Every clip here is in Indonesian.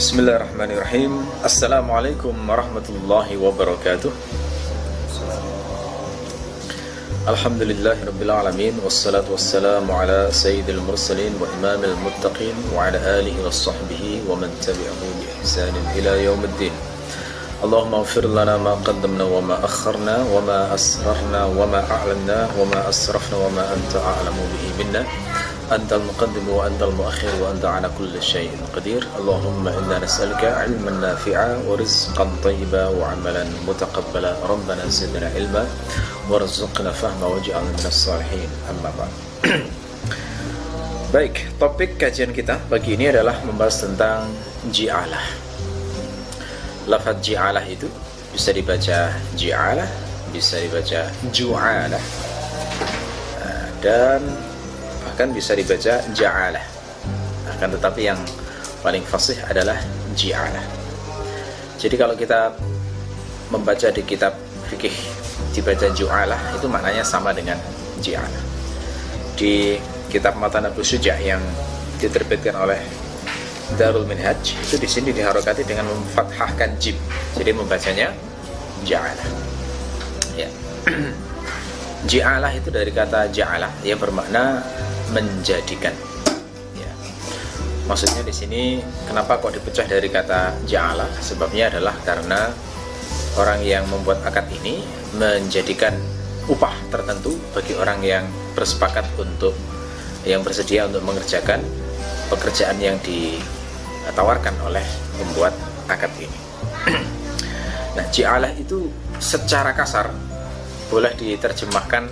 بسم الله الرحمن الرحيم السلام عليكم ورحمة الله وبركاته الحمد لله رب العالمين والصلاة والسلام على سيد المرسلين وإمام المتقين وعلى آله وصحبه ومن تبعه بإحسان إلى يوم الدين اللهم اغفر لنا ما قدمنا وما أخرنا وما أسررنا وما أعلنا وما أسرفنا وما أنت أعلم به منا أنت المقدم وأنت المؤخر وأنت على كل شيء قدير اللهم إنا نسألك علما نافعا ورزقا طيبا وعملا متقبلا ربنا زدنا علما وارزقنا فهما واجعلنا من الصالحين أما بعد Baik, topik kajian kita pagi ini adalah membahas tentang ji'alah Lafaz ji'alah itu bisa dibaca ji'alah, bisa dibaca ju'alah Dan bahkan bisa dibaca ja'alah. Akan tetapi yang paling fasih adalah ji'alah. Jadi kalau kita membaca di kitab fikih dibaca ju'alah itu maknanya sama dengan ji'alah. Di kitab Matan Abu Suja yang diterbitkan oleh Darul Minhaj itu di sini diharokati dengan memfathahkan jim jadi membacanya ja'alah. Ya. Ji'alah itu dari kata ja'alah. Yang bermakna menjadikan. Ya. Maksudnya di sini kenapa kok dipecah dari kata ja'alah? Sebabnya adalah karena orang yang membuat akad ini menjadikan upah tertentu bagi orang yang bersepakat untuk yang bersedia untuk mengerjakan pekerjaan yang ditawarkan oleh pembuat akad ini. nah, ji'alah itu secara kasar boleh diterjemahkan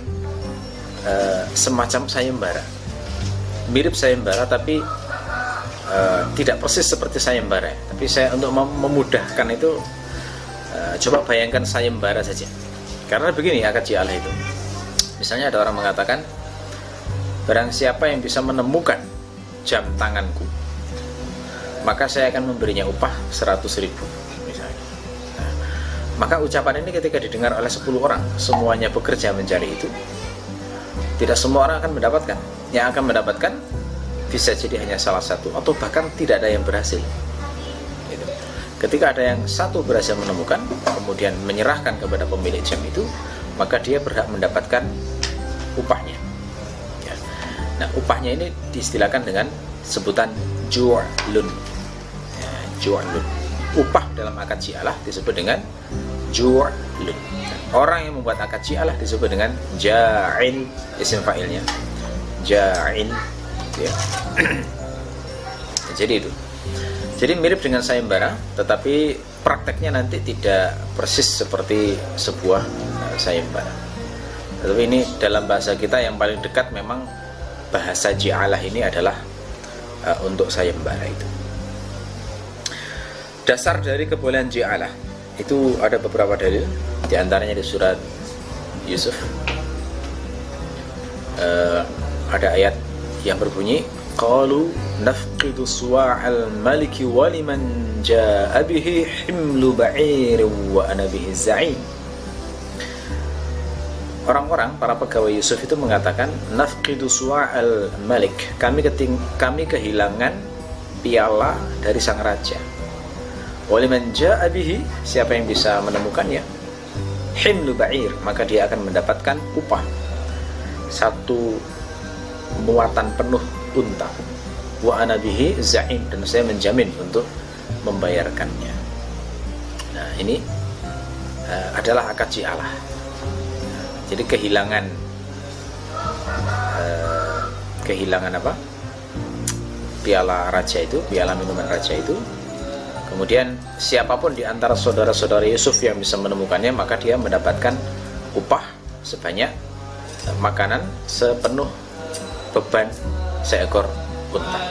uh, semacam sayembara mirip sayembara tapi uh, tidak persis seperti sayembara tapi saya untuk mem memudahkan itu uh, coba bayangkan sayembara saja. Karena begini akad jialah itu. Misalnya ada orang mengatakan barang siapa yang bisa menemukan jam tanganku maka saya akan memberinya upah 100 ribu maka ucapan ini ketika didengar oleh 10 orang, semuanya bekerja mencari itu, tidak semua orang akan mendapatkan. Yang akan mendapatkan bisa jadi hanya salah satu atau bahkan tidak ada yang berhasil. Gitu. Ketika ada yang satu berhasil menemukan, kemudian menyerahkan kepada pemilik jam itu, maka dia berhak mendapatkan upahnya. Ya. Nah, upahnya ini diistilahkan dengan sebutan ju'lun. Ya, ju'lun. Upah dalam akad jialah disebut dengan ju'lun orang yang membuat akad syialah disebut dengan ja'in isim fa'ilnya ja'in. Ya. jadi itu. Jadi mirip dengan sayembara tetapi prakteknya nanti tidak persis seperti sebuah uh, sayembara. Tetapi ini dalam bahasa kita yang paling dekat memang bahasa ji'alah ini adalah uh, untuk sayembara itu. Dasar dari kebolehan ji'alah. Itu ada beberapa dalil. Di antaranya di surat Yusuf. Uh, ada ayat yang berbunyi qalu nafqidu suwa'al maliki wa liman ja'a bihi himlu ba'ir wa ana bihi za'in Orang-orang para pegawai Yusuf itu mengatakan nafqidu suwa'al malik kami keting kami kehilangan piala dari sang raja Waliman ja'a bihi, siapa yang bisa menemukannya? Himlu ba'ir, maka dia akan mendapatkan upah. Satu muatan penuh unta. Wa ana bihi za'in dan saya menjamin untuk membayarkannya. Nah, ini uh, adalah akad Allah. jadi kehilangan uh, kehilangan apa? Piala raja itu, piala minuman raja itu Kemudian siapa pun di antara saudara-saudara Yusuf yang bisa menemukannya maka dia mendapatkan upah sebanyak makanan sepenuh beban seekor unta.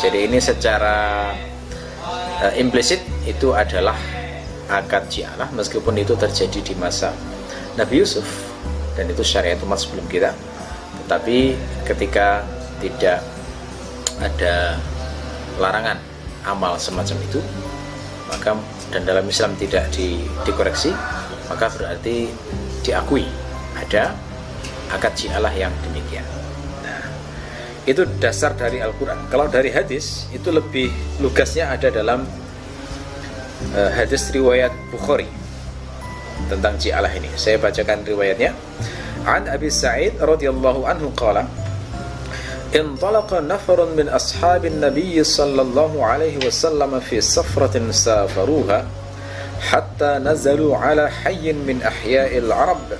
Jadi ini secara uh, implisit itu adalah akad jialah meskipun itu terjadi di masa Nabi Yusuf dan itu syariat umat sebelum kita. Tetapi ketika tidak ada larangan amal semacam itu maka dan dalam Islam tidak di, dikoreksi maka berarti diakui ada akad jialah yang demikian itu dasar dari Al-Quran kalau dari hadis itu lebih lugasnya ada dalam uh, hadis riwayat Bukhari tentang Ji'alah ini saya bacakan riwayatnya An Abi Sa'id radhiyallahu anhu qala انطلق نفر من أصحاب النبي صلى الله عليه وسلم في سفرة سافروها حتى نزلوا على حي من أحياء العرب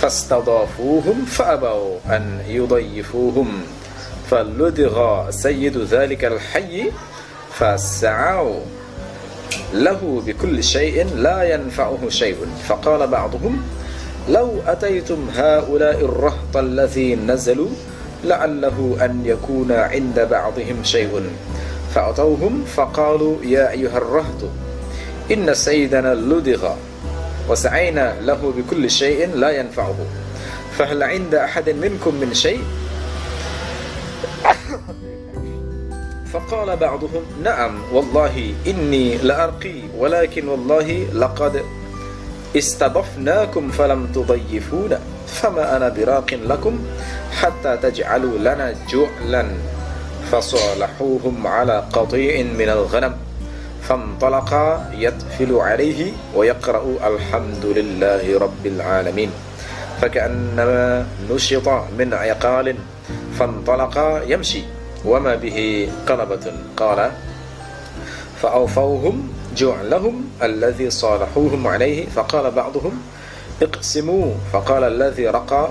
فاستضافوهم فأبوا أن يضيفوهم فلدغ سيد ذلك الحي فسعوا له بكل شيء لا ينفعه شيء. فقال بعضهم لو أتيتم هؤلاء الرهط الذي نزلوا لعله أن يكون عند بعضهم شيء. فأتوهم فقالوا يا أيها الرهط إن سيدنا لدغ وسعينا له بكل شيء لا ينفعه. فهل عند أحد منكم من شيء؟ فقال بعضهم نعم والله إني لأرقي ولكن والله لقد استضفناكم فلم تضيفونا فما أنا براق لكم حتى تجعلوا لنا جعلا. فصالحوهم على قطيع من الغنم فانطلق يتفل عليه ويقرأ الحمد لله رب العالمين. فكأنما نشط من عقال فانطلق يمشي وما به قلبة قال فأوفوهم جعلهم الذي صالحوهم عليه فقال بعضهم اقسموا فقال الذي رقى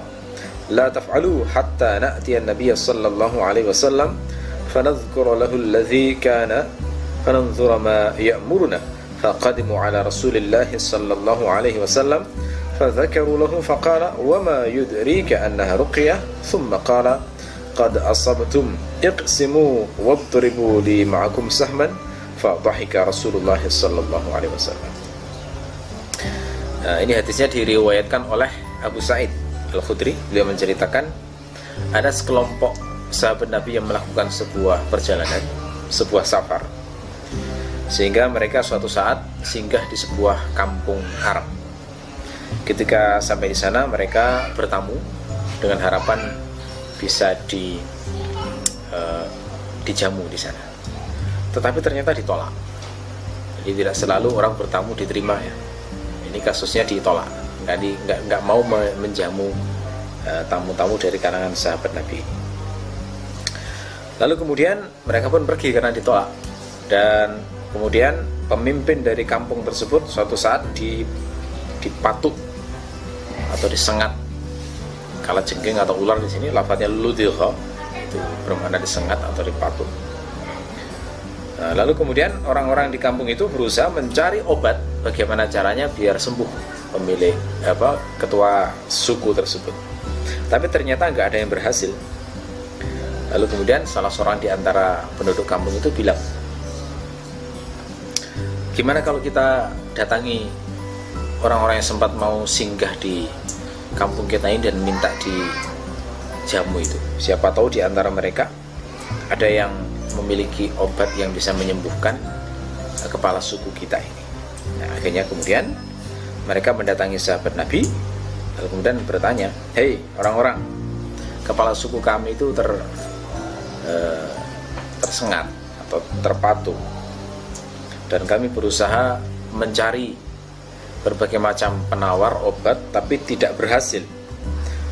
لا تفعلوا حتى نأتي النبي صلى الله عليه وسلم فنذكر له الذي كان فننظر ما يأمرنا فقدموا على رسول الله صلى الله عليه وسلم فذكروا له فقال وما يدريك أنها رقية؟ ثم قال qad asabtum iqsimu wadribu li ma'akum sahman fa dhahika Rasulullah sallallahu alaihi wasallam. Nah, ini hadisnya diriwayatkan oleh Abu Said Al-Khudri. Beliau menceritakan ada sekelompok sahabat Nabi yang melakukan sebuah perjalanan, sebuah safar. Sehingga mereka suatu saat singgah di sebuah kampung Arab. Ketika sampai di sana mereka bertamu dengan harapan bisa di uh, dijamu di sana. Tetapi ternyata ditolak. Jadi tidak selalu orang bertamu diterima ya ini kasusnya ditolak nggak nggak nggak mau menjamu eh, tamu-tamu uh, dari kalangan sahabat Nabi lalu kemudian mereka pun pergi karena ditolak dan kemudian pemimpin dari kampung tersebut suatu saat di dipatuk atau disengat kala jengking atau ular di sini lafadznya ludilha itu bermakna disengat atau dipatuk Nah, lalu kemudian orang-orang di kampung itu berusaha mencari obat bagaimana caranya biar sembuh pemilik apa ketua suku tersebut. Tapi ternyata nggak ada yang berhasil. Lalu kemudian salah seorang di antara penduduk kampung itu bilang, gimana kalau kita datangi orang-orang yang sempat mau singgah di kampung kita ini dan minta di jamu itu. Siapa tahu di antara mereka ada yang memiliki obat yang bisa menyembuhkan uh, kepala suku kita ini. Nah, akhirnya kemudian mereka mendatangi sahabat Nabi lalu kemudian bertanya, "Hei orang-orang, kepala suku kami itu ter uh, tersengat atau terpatung dan kami berusaha mencari berbagai macam penawar obat tapi tidak berhasil.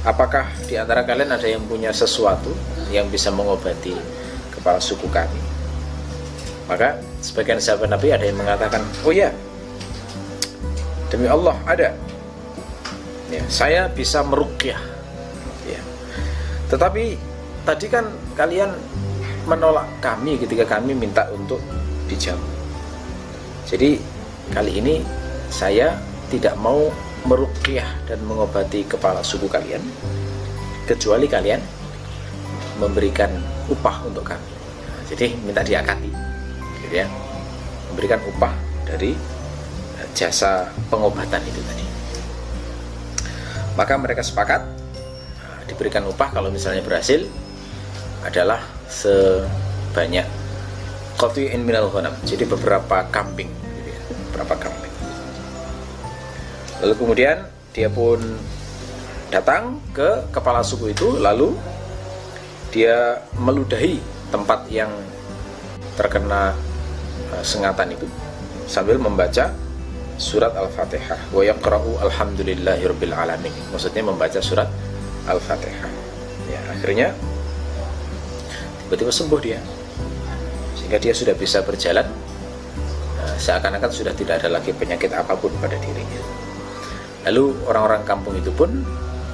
Apakah di antara kalian ada yang punya sesuatu yang bisa mengobati kepala suku kami. Maka sebagian sahabat Nabi ada yang mengatakan, oh ya, demi Allah ada. Ya, saya bisa merukyah. Ya. Tetapi tadi kan kalian menolak kami ketika kami minta untuk dijamu. Jadi kali ini saya tidak mau merukyah dan mengobati kepala suku kalian kecuali kalian memberikan upah untuk kami. Jadi minta diakati gitu ya. Memberikan upah dari eh, jasa pengobatan itu tadi. Maka mereka sepakat eh, diberikan upah kalau misalnya berhasil adalah sebanyak in minal jadi beberapa kambing gitu ya, beberapa kambing lalu kemudian dia pun datang ke kepala suku itu lalu dia meludahi tempat yang terkena uh, sengatan itu sambil membaca surat Al-Fatihah wa yaqra'u alhamdulillahirabbil alamin. Maksudnya membaca surat Al-Fatihah. Ya, akhirnya tiba-tiba sembuh dia. Sehingga dia sudah bisa berjalan uh, seakan-akan sudah tidak ada lagi penyakit apa pun pada dirinya. Lalu orang-orang kampung itu pun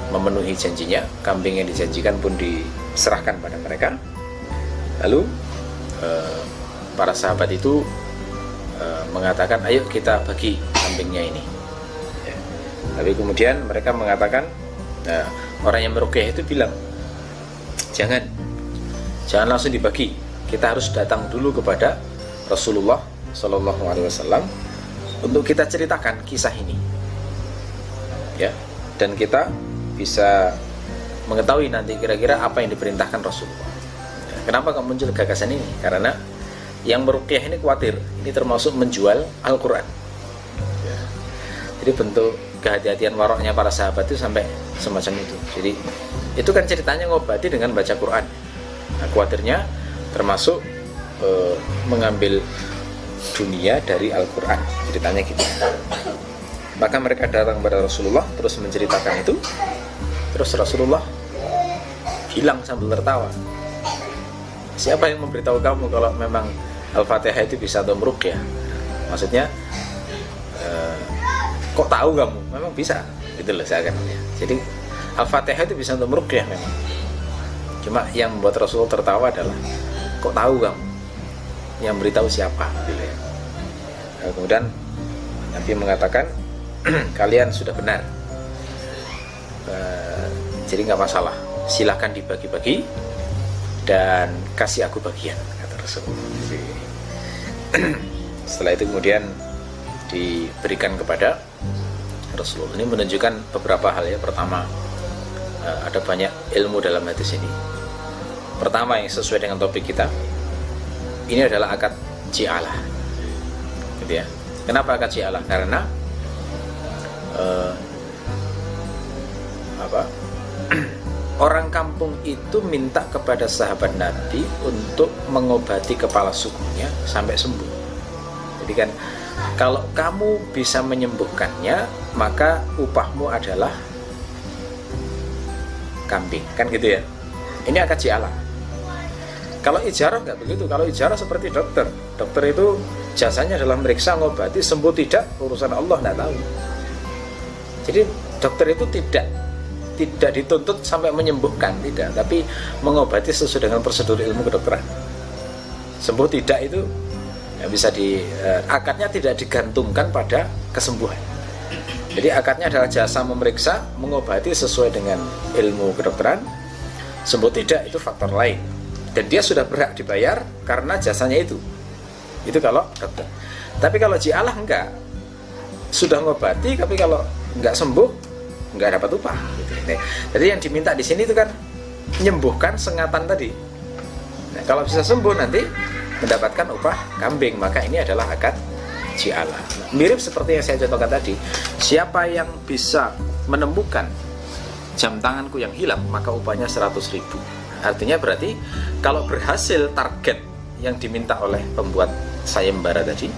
memenuhi janjinya, kambing yang dijanjikan pun diserahkan pada mereka. Lalu eh, para sahabat itu eh, mengatakan, ayo kita bagi kambingnya ini. Ya. Tapi kemudian mereka mengatakan, nah, orang yang merukyah itu bilang, jangan, jangan langsung dibagi. Kita harus datang dulu kepada Rasulullah Shallallahu Alaihi Wasallam untuk kita ceritakan kisah ini. Ya, dan kita bisa mengetahui nanti kira-kira apa yang diperintahkan Rasulullah. Kenapa kok muncul gagasan ini? Karena yang merukyah ini khawatir, ini termasuk menjual Al-Quran. Ya. Jadi bentuk kehati-hatian waroknya para sahabat itu sampai semacam itu. Jadi itu kan ceritanya ngobati dengan baca Quran. Nah, khawatirnya termasuk e, mengambil dunia dari Al-Quran. Ceritanya gitu. Maka mereka datang kepada Rasulullah terus menceritakan itu Terus Rasulullah hilang sambil tertawa. Siapa yang memberitahu kamu kalau memang Al-Fatihah itu bisa domruk ya? Maksudnya eh, kok tahu kamu? Memang bisa. Itu loh saya akan Jadi Al-Fatihah itu bisa domruk ya memang. Cuma yang membuat Rasulullah tertawa adalah kok tahu kamu? Yang beritahu siapa? Gitu ya. Kemudian Nabi mengatakan kalian sudah benar. Jadi nggak masalah. Silahkan dibagi-bagi dan kasih aku bagian kata Rasulullah setelah itu kemudian diberikan kepada Rasulullah. Ini menunjukkan beberapa hal ya. Pertama eh, ada banyak ilmu dalam hadis ini. Pertama yang sesuai dengan topik kita ini adalah akad ji'alah gitu ya. Kenapa akad ji'alah karena uh, apa orang kampung itu minta kepada sahabat Nabi untuk mengobati kepala sukunya sampai sembuh. Jadi kan kalau kamu bisa menyembuhkannya, maka upahmu adalah kambing, kan gitu ya. Ini akad jialah. Kalau ijarah nggak begitu. Kalau ijarah seperti dokter, dokter itu jasanya adalah meriksa, ngobati, sembuh tidak urusan Allah nggak tahu. Jadi dokter itu tidak tidak dituntut sampai menyembuhkan tidak. Tapi mengobati sesuai dengan prosedur ilmu kedokteran. Sembuh tidak itu ya bisa di eh, akadnya tidak digantungkan pada kesembuhan. Jadi akadnya adalah jasa memeriksa mengobati sesuai dengan ilmu kedokteran. Sembuh tidak itu faktor lain. Dan dia sudah berhak dibayar karena jasanya itu. Itu kalau dokter. Tapi kalau jialah enggak. Sudah ngobati tapi kalau enggak sembuh nggak dapat upah gitu. Jadi yang diminta di sini itu kan menyembuhkan sengatan tadi. Nah, kalau bisa sembuh nanti mendapatkan upah kambing maka ini adalah akad jiala nah, mirip seperti yang saya contohkan tadi siapa yang bisa menemukan jam tanganku yang hilang maka upahnya 100 ribu. Artinya berarti kalau berhasil target yang diminta oleh pembuat sayembara tadi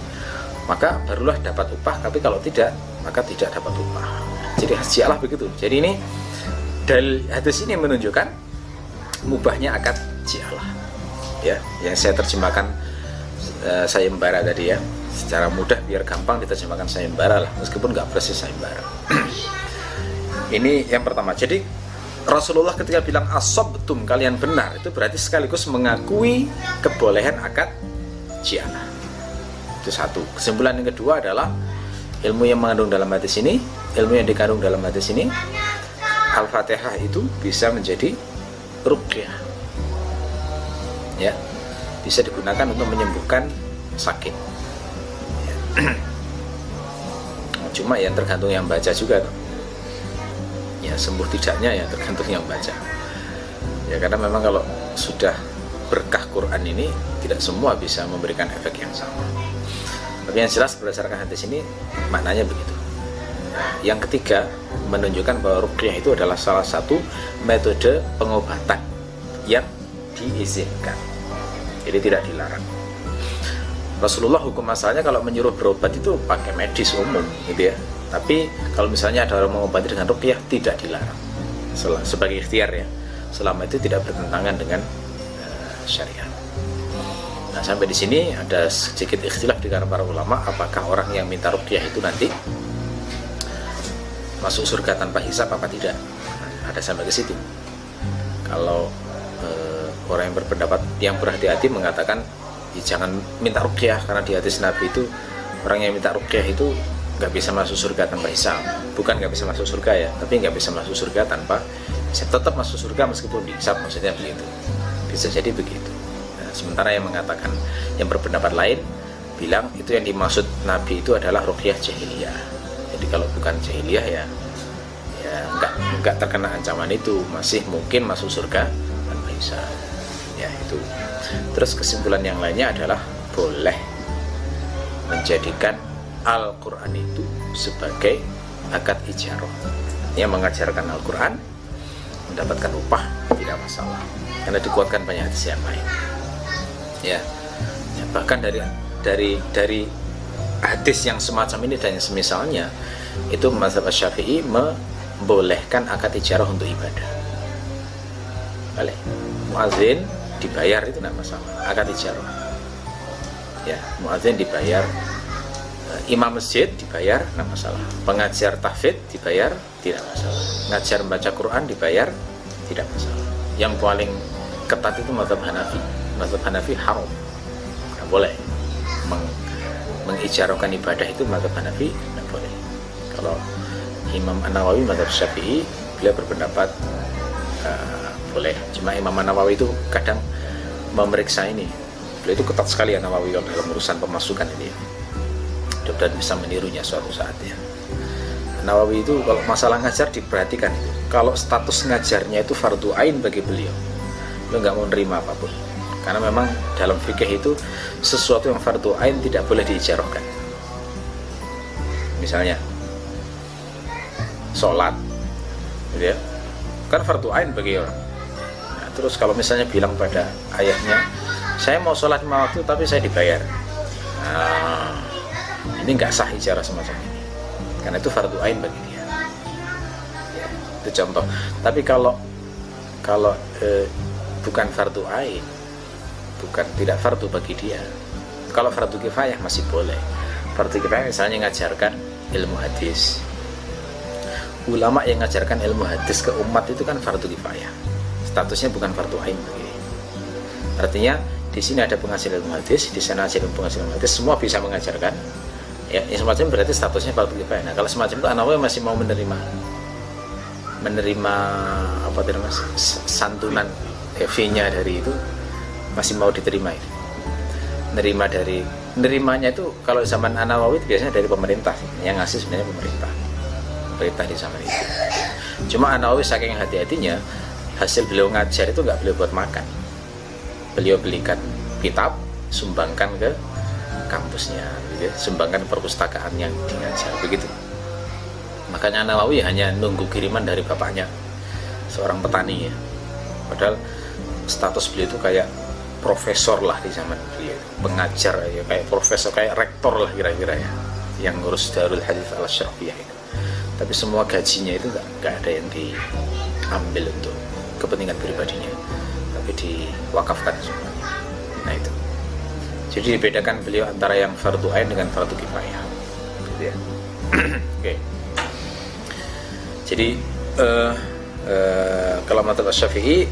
maka barulah dapat upah tapi kalau tidak maka tidak dapat upah. Jadi Allah begitu. Jadi ini dari hadis ini menunjukkan mubahnya akad jialah ya yang saya terjemahkan uh, sayembara tadi ya. Secara mudah biar gampang diterjemahkan sayembara lah meskipun nggak persis sayembara. Ini yang pertama. Jadi Rasulullah ketika bilang asobtum kalian benar itu berarti sekaligus mengakui kebolehan akad jialah itu satu. Kesimpulan yang kedua adalah ilmu yang mengandung dalam hadis ini ilmu yang dikandung dalam hadis ini Al-Fatihah itu bisa menjadi rukyah. Ya bisa digunakan untuk menyembuhkan sakit. Ya. cuma ya tergantung yang baca juga ya sembuh tidaknya ya tergantung yang baca. Ya karena memang kalau sudah berkah Quran ini tidak semua bisa memberikan efek yang sama tapi yang jelas berdasarkan hadis ini maknanya begitu. Yang ketiga menunjukkan bahwa ruqyah itu adalah salah satu metode pengobatan yang diizinkan. Jadi tidak dilarang. Rasulullah hukum asalnya kalau menyuruh berobat itu pakai medis umum gitu ya. Tapi kalau misalnya ada orang mengobati dengan rukyah tidak dilarang. Sebagai ikhtiar ya. Selama itu tidak bertentangan dengan uh, syariat nah sampai di sini ada sedikit ikhtilaf di kalangan para ulama apakah orang yang minta rukyah itu nanti masuk surga tanpa hisap apa tidak? Nah, ada sampai ke situ. Kalau uh, orang yang berpendapat yang berhati-hati mengatakan jangan minta rukyah karena di hadis Nabi itu orang yang minta rukyah itu nggak bisa masuk surga tanpa hisab. Bukan nggak bisa masuk surga ya tapi nggak bisa masuk surga tanpa hisab. Tetap masuk surga meskipun dihisab maksudnya begitu. Bisa jadi begitu sementara yang mengatakan yang berpendapat lain bilang itu yang dimaksud Nabi itu adalah rukyah jahiliyah. Jadi kalau bukan jahiliyah ya ya nggak nggak terkena ancaman itu. Masih mungkin masuk surga hisab ya itu. Terus kesimpulan yang lainnya adalah boleh menjadikan Al-Quran itu sebagai akad ijarah. Yang mengajarkan Al-Quran mendapatkan upah tidak masalah. Karena dikuatkan banyak hadis yang lain. Ya, ya bahkan dari dari dari hadis yang semacam ini dan yang semisalnya itu mazhab Syafi'i membolehkan akad ijarah untuk ibadah. Balik. Muazin dibayar itu tidak masalah. Akad ijarah. Ya muadzin dibayar. Eh, imam masjid dibayar tidak masalah. Pengajar tahfidz dibayar tidak masalah. Ngajar membaca Quran dibayar tidak masalah. Yang paling ketat itu mazhab Hanafi mazhab Hanafi haram. Tidak boleh. Meng, mengijarahkan ibadah itu mazhab Hanafi tidak boleh. Kalau Imam An Nawawi mazhab Syafi'i beliau berpendapat uh, boleh. Cuma Imam Nawawi itu kadang memeriksa ini. Beliau itu ketat sekali ya Nawawi dalam urusan pemasukan ini. Dan bisa menirunya suatu saat ya. Nawawi itu kalau masalah ngajar diperhatikan itu. Kalau status ngajarnya itu fardu ain bagi beliau beliau nggak mau nerima apa pun karena memang dalam fikih itu sesuatu yang fardu ain tidak boleh diijarahkan. Misalnya sholat gitu ya. Kan fardu ain bagi orang. Terus kalau misalnya bilang pada ayahnya saya mau sholat lima waktu tapi saya dibayar. Nah, ini nggak sah ijarah semacam ini. Karena itu fardu ain bagi dia. Itu contoh. Tapi kalau kalau eh, bukan fardu ain bukan tidak fardu bagi dia. Kalau fardu kifayah masih boleh. Fardu kifayah misalnya ngajarkan ilmu hadis. Ulama yang ngajarkan ilmu hadis ke umat itu kan fardu kifayah. Statusnya bukan fardu ain artinya di sini ada pengajar ilmu hadis di sana ada pengajar ilmu hadis semua bisa mengajarkan. Ya, ya semacam berarti statusnya fardu kifayah. Nah kalau semacam itu anak masih mau menerima menerima apa namanya santunan ya, fee-nya dari itu masih mau diterima itu nerima dari nerimanya itu kalau zaman Anawawi biasanya dari pemerintah. Yang ngasih sebenarnya pemerintah. Pemerintah di zaman itu. Cuma Anawawi saking hati-hatinya hasil beliau ngajar itu nggak beliau buat makan. Beliau belikan kitab sumbangkan ke kampusnya gitu ya. sumbangkan perpustakaan yang diajar begitu. Makanya Nawawi hanya nunggu kiriman dari bapaknya seorang petani ya. Padahal status beliau itu kayak profesor lah di zaman beliau. Pengajar ya kayak profesor kayak rektor lah kira-kira ya yang ngurus Darul Hadis al Syarfiyah itu. Tapi semua gajinya itu nggak ada yang diambil untuk kepentingan pribadinya tapi diwakafkan semuanya. Nah itu. Jadi dibedakan beliau antara yang fardu ain dengan fardu kifayah gitu ya. Oke. Okay. jadi uh, uh, kalau mata syafi'i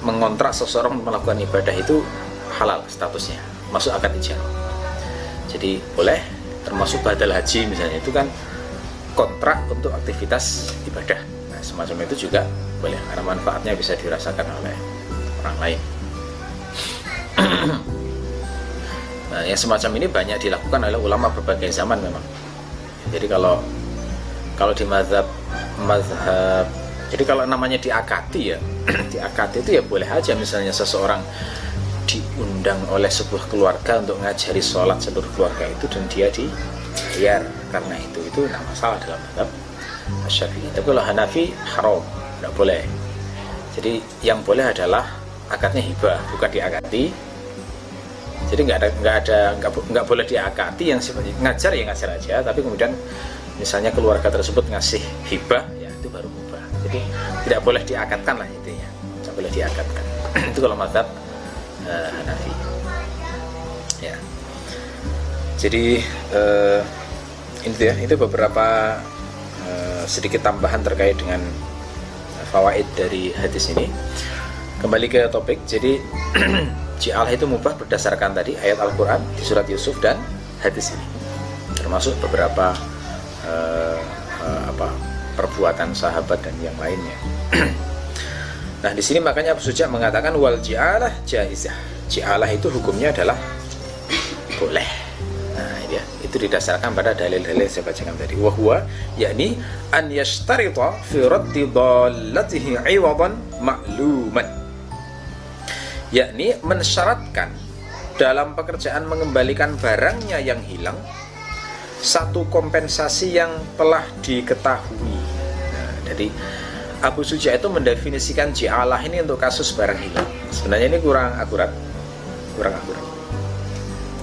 mengontrak seseorang melakukan ibadah itu halal statusnya masuk akad ijazah jadi boleh termasuk badal haji misalnya itu kan kontrak untuk aktivitas ibadah. Nah, semacam itu juga boleh karena manfaatnya bisa dirasakan oleh orang lain. Nah yang semacam ini banyak dilakukan oleh ulama berbagai zaman memang. Jadi kalau kalau di mazhab mazhab jadi kalau namanya diakati ya diakati itu ya boleh aja. Misalnya seseorang diundang oleh sebuah keluarga untuk ngajari sholat seluruh keluarga itu dan dia dibayar karena itu. Itu tidak masalah dalam mazhab Syafi'i. Tapi kalau Hanafi haram. Tidak boleh. Jadi yang boleh adalah akadnya hibah bukan diakati. Jadi nggak ada nggak ada nggak boleh diakati yang sifatnya ngajar ya ngajar aja. Tapi kemudian misalnya keluarga tersebut ngasih hibah jadi tidak boleh diakatkan lah intinya. Tidak boleh diakatkan. Itu kalau madzhab uh, Hanafi. Ya. Jadi uh, itu ya itu beberapa uh, sedikit tambahan terkait dengan fawaid dari hadis ini. Kembali ke topik. Jadi Ji'alah itu mubah berdasarkan tadi ayat Al-Quran di surat Yusuf dan hadis ini. Termasuk beberapa uh, uh, apa perbuatan sahabat dan yang lainnya. Nah di sini makanya Abu Suja mengatakan wal ji'alah jaizah. Ji'alah itu hukumnya adalah boleh. Nah ya itu didasarkan pada dalil-dalil saya bacakan tadi. Wahwa yakni an yashtarita fi raddi dhallatihi iwadan ma'luman. Yakni mensyaratkan dalam pekerjaan mengembalikan barangnya yang hilang satu kompensasi yang telah diketahui. Jadi Abu Suja itu mendefinisikan ji'alah ini untuk kasus barang hilang. Sebenarnya ini kurang akurat. Kurang akurat.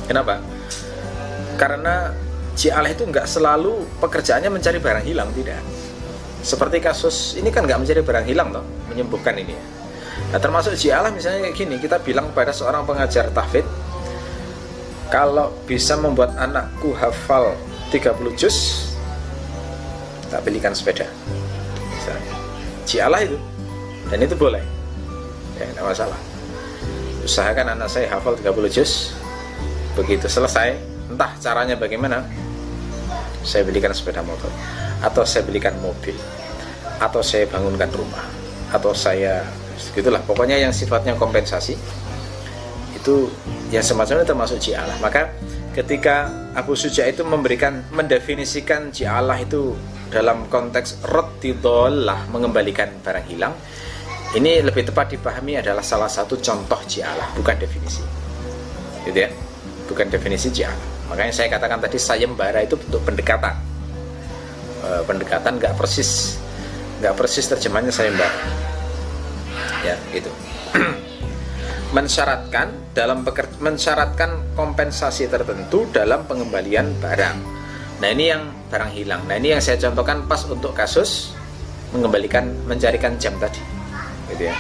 Kenapa? Karena ji'alah itu nggak selalu pekerjaannya mencari barang hilang, tidak. Seperti kasus ini kan nggak mencari barang hilang toh, menyembuhkan ini Nah termasuk jialah misalnya kayak gini Kita bilang pada seorang pengajar tahfid Kalau bisa membuat anakku hafal 30 juz Tak belikan sepeda Misalnya. Jialah itu. Dan itu boleh. Ya tidak masalah. Usahakan anak saya hafal 30 juz. Begitu selesai Entah caranya bagaimana Saya belikan sepeda motor. Atau saya belikan mobil. Atau saya bangunkan rumah. Atau saya gitulah pokoknya yang sifatnya kompensasi itu yang semacamnya termasuk ji'alah. Maka ketika Abu Suja itu memberikan mendefinisikan ji'alah itu dalam konteks rotidolah mengembalikan barang hilang ini lebih tepat dipahami adalah salah satu contoh ji'alah bukan definisi. Gitu ya? Bukan definisi ji'alah makanya saya katakan tadi sayembara itu bentuk pendekatan. E, pendekatan nggak persis nggak persis terjemahnya sayembara. Ya gitu. Mensyaratkan dalam mensyaratkan kompensasi tertentu dalam pengembalian barang. Nah ini yang barang hilang. Nah ini yang saya contohkan pas untuk kasus mengembalikan mencarikan jam tadi, gitu ya.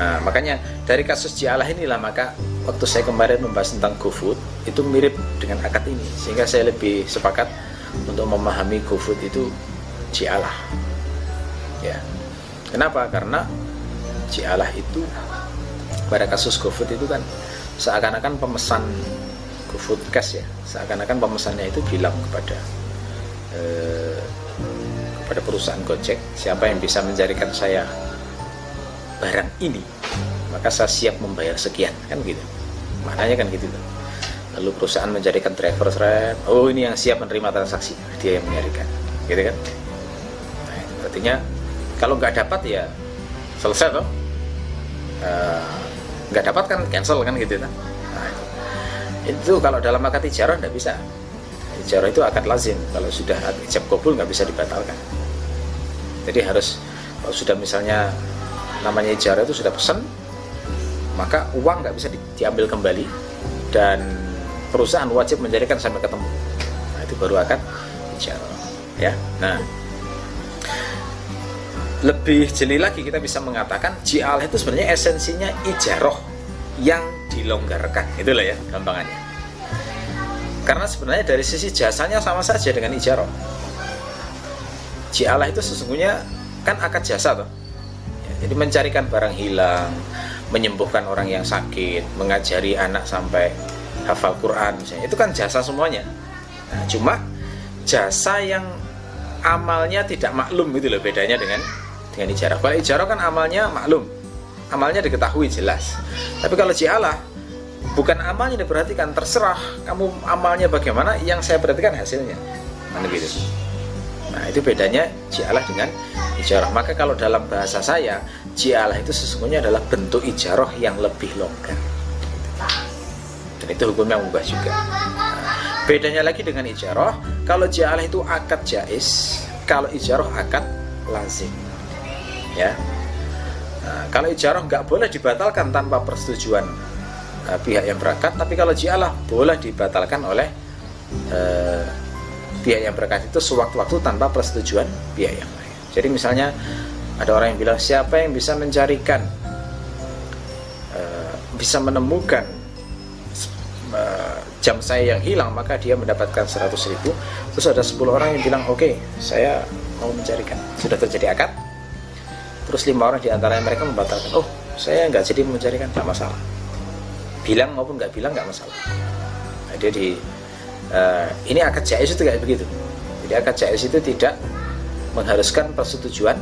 Nah, makanya dari kasus jialah inilah maka waktu saya kemarin membahas tentang GoFood itu mirip dengan akad ini sehingga saya lebih sepakat untuk memahami GoFood itu jialah. Ya. Kenapa? Karena Cialah itu pada kasus GoFood itu kan seakan-akan pemesan GoFood Cash ya. Seakan-akan pemesannya itu bilang kepada eh, kepada perusahaan Gojek siapa yang bisa mencarikan saya barang ini maka saya siap membayar sekian. Kan gitu. Maknanya kan gitu lalu perusahaan mencarikan driver saya oh ini yang siap menerima transaksi. Dia yang mencarikan gitu kan? Nah, artinya kalau nggak dapat ya selesai toh. Eh, nggak uh, dapat kan cancel kan gitu kan nah. Itu kalau dalam akad ijarah nggak bisa. Ijarah itu akad lazim. Kalau sudah ijab kabul nggak bisa dibatalkan. Jadi harus kalau sudah misalnya namanya ijarah itu sudah pesan maka uang nggak bisa di, diambil kembali dan perusahaan wajib mencarikan sampai ketemu. Nah, itu baru akad ijarah ya. Nah lebih jeli lagi kita bisa mengatakan ji'alah itu sebenarnya esensinya ijaroh yang dilonggarkan. Itulah ya gampangannya. Karena sebenarnya dari sisi jasanya sama saja dengan ijaroh ji'alah itu sesungguhnya kan akad jasa toh. Ya, jadi mencarikan barang hilang menyembuhkan orang yang sakit mengajari anak sampai hafal Quran misalnya. Itu kan jasa semuanya. Nah, cuma jasa yang amalnya tidak maklum itu loh bedanya dengan dengan ijarah. Kalau ijarah kan amalnya maklum, amalnya diketahui jelas. Tapi kalau jialah bukan amalnya diperhatikan, terserah kamu amalnya bagaimana, yang saya perhatikan hasilnya. Mana gitu. Nah itu bedanya jialah dengan ijarah. Maka kalau dalam bahasa saya, jialah itu sesungguhnya adalah bentuk ijarah yang lebih longgar. Dan itu hukumnya mubah juga. Nah, bedanya lagi dengan ijarah, kalau jialah itu akad jais, kalau ijarah akad lazim ya Nah, kalau ijarah nggak boleh dibatalkan tanpa persetujuan uh, pihak yang berangkat, tapi kalau jialah boleh dibatalkan oleh uh, pihak yang berangkat itu sewaktu-waktu tanpa persetujuan pihak yang lain. Jadi misalnya ada orang yang bilang siapa yang bisa mencarikan, uh, bisa menemukan jam saya yang hilang maka dia mendapatkan 100 ribu. Terus ada 10 orang yang bilang oke okay, saya mau mencarikan. Sudah terjadi akad, terus lima orang di antara mereka membatalkan. Oh saya nggak jadi mencarikan nggak masalah. Bilang maupun nggak bilang nggak masalah. Nah, dia di uh, ini akad jais itu kayak begitu. Jadi akad jais itu tidak mengharuskan persetujuan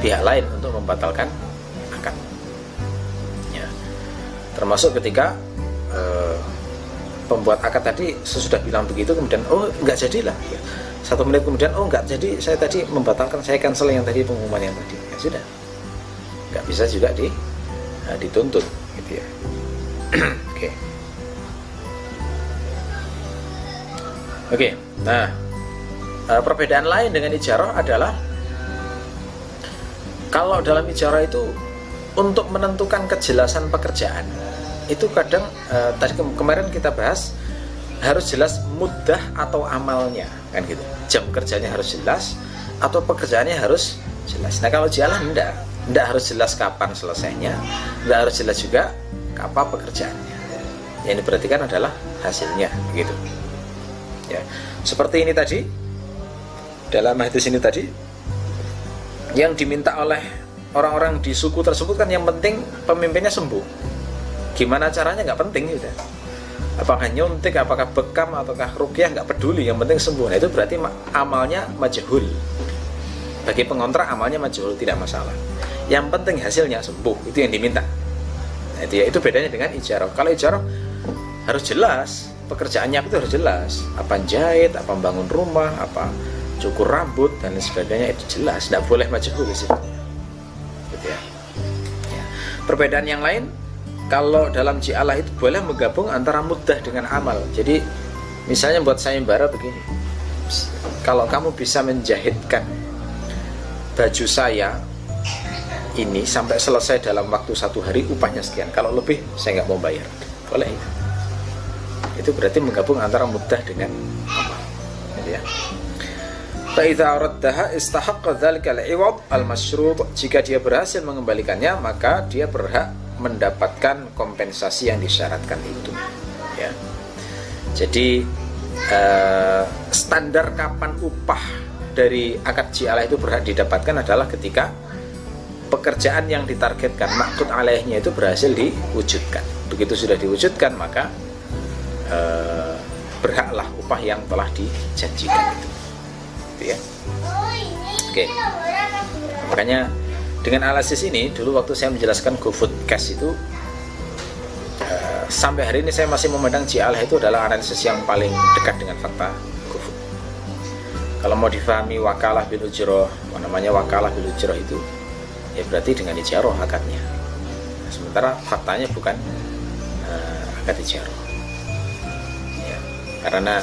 pihak lain untuk membatalkan akad. Ya. termasuk ketika uh, pembuat akad tadi sesudah bilang begitu kemudian oh nggak jadilah. Ya. Satu menit kemudian oh enggak jadi saya tadi membatalkan saya cancel yang tadi pengumuman yang tadi ya sudah. Nggak bisa juga di nah, dituntut gitu ya. Oke. Oke okay. nah eh, perbedaan lain dengan ijarah adalah kalau dalam ijarah itu untuk menentukan kejelasan pekerjaan itu kadang eh, tadi kemarin kita bahas harus jelas mudah atau amalnya kan gitu. Jam kerjanya harus jelas atau pekerjaannya harus jelas. Nah kalau jalan enggak enggak harus jelas kapan selesainya. Enggak harus jelas juga kapan pekerjaannya. Yang diperhatikan adalah hasilnya gitu. Ya. Seperti ini tadi dalam hadis ini tadi yang diminta oleh orang-orang di suku tersebut kan yang penting pemimpinnya sembuh. Gimana caranya? Nggak penting gitu. Apakah nyuntik, apakah bekam, ataukah rukyah nggak peduli, yang penting sembuh. Nah itu berarti amalnya majhul. Bagi pengontrak amalnya majhul tidak masalah. Yang penting hasilnya sembuh itu yang diminta. Nah, itu ya itu bedanya dengan ijarah. Kalau ijarah harus jelas pekerjaannya itu harus jelas. Apa jahit, apa bangun rumah, apa cukur rambut dan sebagainya itu jelas. Tidak boleh di situ. Gitu ya. ya. Perbedaan yang lain kalau dalam ji'alah itu boleh menggabung antara mudah dengan amal jadi misalnya buat saya sayembara begini kalau kamu bisa menjahitkan baju saya ini sampai selesai dalam waktu satu hari upahnya sekian. Kalau lebih saya nggak mau bayar. Boleh? Itu berarti menggabung antara mudah dengan amal. Gitu ya. Al-masyrut Jika dia berhasil mengembalikannya Maka dia berhak mendapatkan kompensasi yang disyaratkan itu. Ya. Jadi eh, standar kapan upah dari akad jialah itu berhak didapatkan adalah ketika pekerjaan yang ditargetkan maksud alaihnya itu berhasil diwujudkan. Begitu sudah diwujudkan maka eh, berhaklah upah yang telah dijanjikan itu, itu ya. Oke. Makanya dengan analisis ini dulu waktu saya menjelaskan GoFood Cash itu uh, sampai hari ini saya masih memandang JAL itu adalah analisis yang paling dekat dengan fakta kalau mau difahami wakalah bil ujroh namanya wakalah bil ujroh itu ya berarti dengan ijaroh akadnya. Nah, sementara faktanya bukan uh, akad ijaroh ya, karena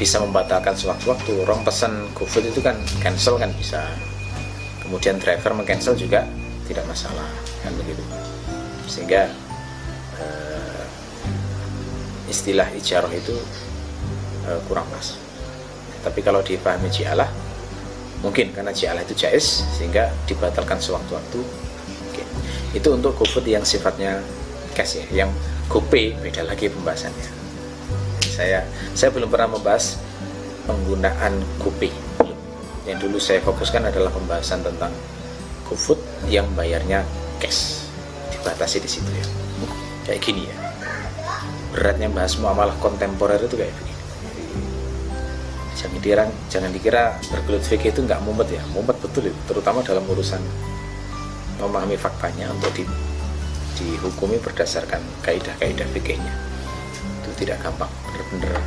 bisa membatalkan sewaktu-waktu orang pesan GoFood itu kan cancel kan bisa. Kemudian driver mengcancel juga tidak masalah kan begitu. Sehingga uh, istilah ijarah itu uh, kurang pas tapi kalau dipahami jialah mungkin karena jialah itu jais sehingga dibatalkan sewaktu-waktu. Mungkin itu untuk GoFood yang sifatnya cash ya yang GoPay beda lagi pembahasannya. Saya saya belum pernah membahas penggunaan GoPay yang dulu saya fokuskan adalah pembahasan tentang GoFood yang bayarnya cash. Dibatasi di situ ya. Kayak gini ya. Beratnya bahas muamalah kontemporer itu kayak begini jangan dikira jangan dikira bergelut fikih itu nggak mumet ya. Mumet betul itu terutama dalam urusan memahami faktanya untuk di, dihukumi berdasarkan kaidah-kaidah fikihnya. Itu tidak gampang benar-benar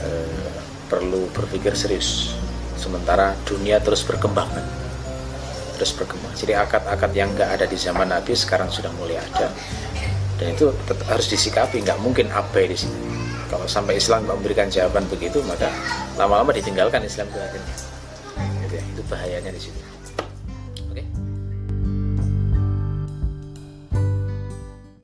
eh, perlu berpikir serius. Sementara dunia terus berkembang. Kan terus berkembang. Jadi akad-akad yang nggak ada di zaman Nabi sekarang sudah mulai ada. Dan itu harus disikapi nggak mungkin abai di sini kalau sampai Islam memberikan jawaban begitu maka lama-lama ditinggalkan Islam itu akhirnya. Itu, ya, itu bahayanya di situ